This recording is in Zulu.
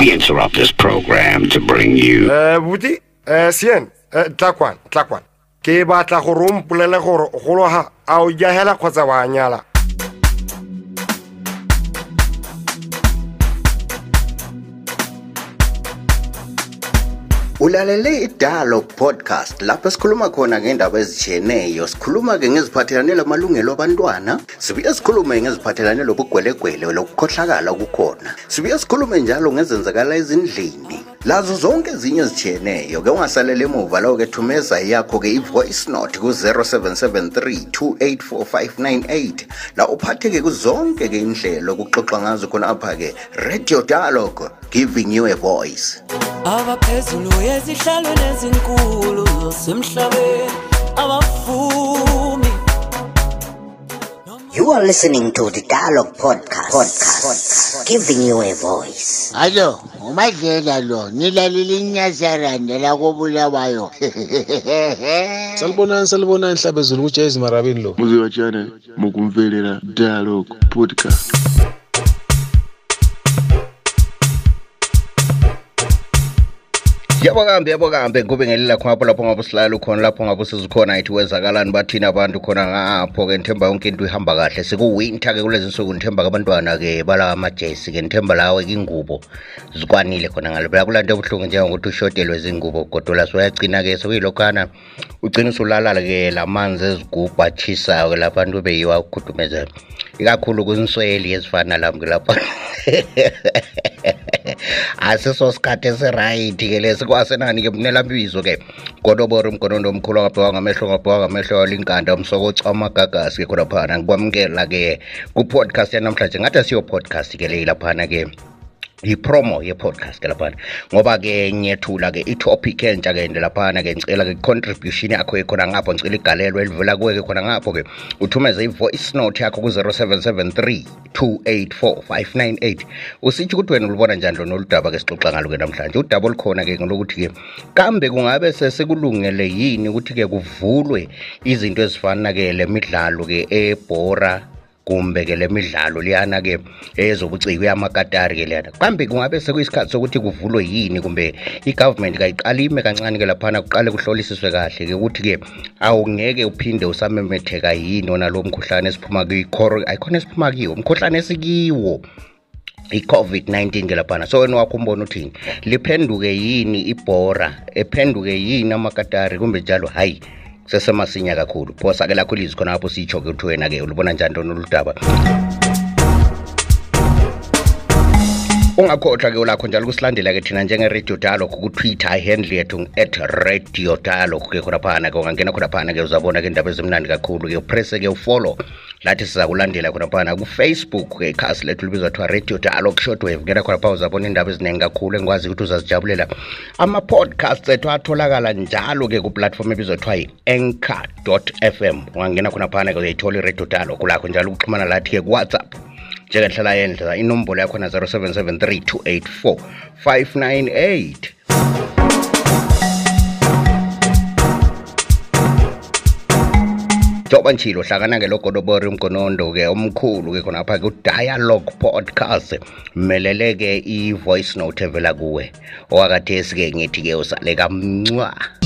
We interrupt this program to bring you. Buti eh sien tlakwan ke gore a o kgotsa wa nyala ulalele i-dialogue podcast lapho esikhuluma khona ngendaba ezitshiyeneyo. Sikhuluma ke ngeziphathelane lamalungelo abantwana sibuye sikhulume ngeziphathelane lobugwelegwele lokukhohlakala okukhona sibuye sikhulume njalo ngezenzakala ezindlini. Lazo zonke ezinye ezitshiyeneyo ke ungasalele emuva lawo ke thumeza yakho ke i-voice note ku-0773 284598 la uphatheke kuzonke ke inhlelo kuxoxa ngazo khona apha ke radio dialogue giving you a voice. Abaphezulu yezihlalo nezinkulu semhlabeni abavumi You are listening to the Dialogue Podcast, podcast, giving you a voice. Alo, umadlela lo, nilalile inyazaranda la kobulawayo. salibonani salibonani hlabezulu kujayezi marabini lo muziwachana mukumvelela dialogue podcast yabo kambe yabo kambe kube ngelila khonapho lapho ngabe silala khona lapho ngabe sizikhona ithi wezakalani bathini abantu khona ngapho-ke nithemba yonke into ihamba kahle. Sekuwinter-ke kulezi nsuku nithemba-ke abantwana-ke balawa amajesi-ke nithemba lawe-ke ingubo zikwanile khona ngale. Phela kulanto ebuhlungu njengokuthi ushodelwe zingubo godola soyagcina-ke sekuyilokhana ugcina usulalala-ke la manzi ezigubhu atshisayo-ke lapha abantu beyiwa ukukhudumeza ikakhulu kwinsweli ezifana lami-ke lapha asiso sikhathi esirayithi-ke lesi kwasenani-ke mnelambizo-ke godobori mgonondo omkhulu angabhekwa ngamehlo ngabhekwa ngamehlo alinkanda umsokoca amagagasi-ke khonaphana ngikwamukela-ke ku-podcast yanamhlanje. Ngathi asiyo-podcast-ke leyi laphana-ke yipromo ye-podcast ke laphana. Ngoba-ke ngiyethula-ke i-topic entsha-ke nde laphana-ke ngicela-ke i-contribution yakho ekhona ngapho ngicela igalelo elivela kuwe-ke khona ngapho-ke uthumeze i-voice note yakho ku-0773 284 598 usitsho ukuthi wena ulubona njani lona oludaba-ke sixoxa ngalo-ke namhlanje? Udaba olukhona-ke ngolokuthi-ke kambe kungabe sesekulungele yini ukuthi-ke kuvulwe izinto ezifana-ke le midlalo-ke ebhora kumbe-ke le midlalo liyana-ke ezobuciko yamakatari-ke liyana kambe kungabe sekuyisikhathi sokuthi kuvulwe yini kumbe i-government kayiqalime kancane-ke laphana kuqale kuhlolisiswe kahle-ke ukuthi-ke awungeke uphinde usamemetheka yini ona lo mkhuhlane esiphuma kiyo ayikhona esiphuma kiwo umkhuhlane esikiwo i-covid-19 ke laphana. So wena wakho umbona uthini liphenduke yini ibhora ephenduke yini amakatari kumbe njalo? Hayi sesemasinya kakhulu phosa-ke lakho ilizwi khonapho sitsho-ke ukuthi wena-ke ulubona njani lona oludaba ungakhohlwa-ke ulakho njalo ukusilandela-ke thina njenge-radio dialogue kutwitter ihandle yethu at radio dialogue-ke khonaphana-ke ungangena khonaphana-ke uzabona-ke indaba ezimnandi kakhulu-ke upresse-ke ufollow. Lathi siza kulandela khonaphana kufacebook-ke ikhasi lethu libizwa kuthiwa radio dialogue shortwave. Ngena khonapha uzabona indaba eziningi kakhulu engikwazi ukuthi uzazijabulela. Ama-podcasts ethu atholakala njalo-ke kuplatform ebizwa kuthiwa yi-anchor fm ungangena khonaphana-ke uyayithola i-radio dialogue. Lakho njalo ukuxhumana lathi-ke kuwhatsapp njengehlala yendlela inombolo yakhona 0773 284 598 njengoba ntshilo hlakana-ke logodobori umgonondo-ke omkhulu-ke khonapha-ke udialogue podcast melele-ke i-voice note evela kuwe owakathesi-ke ngithi-ke usale kamncwa.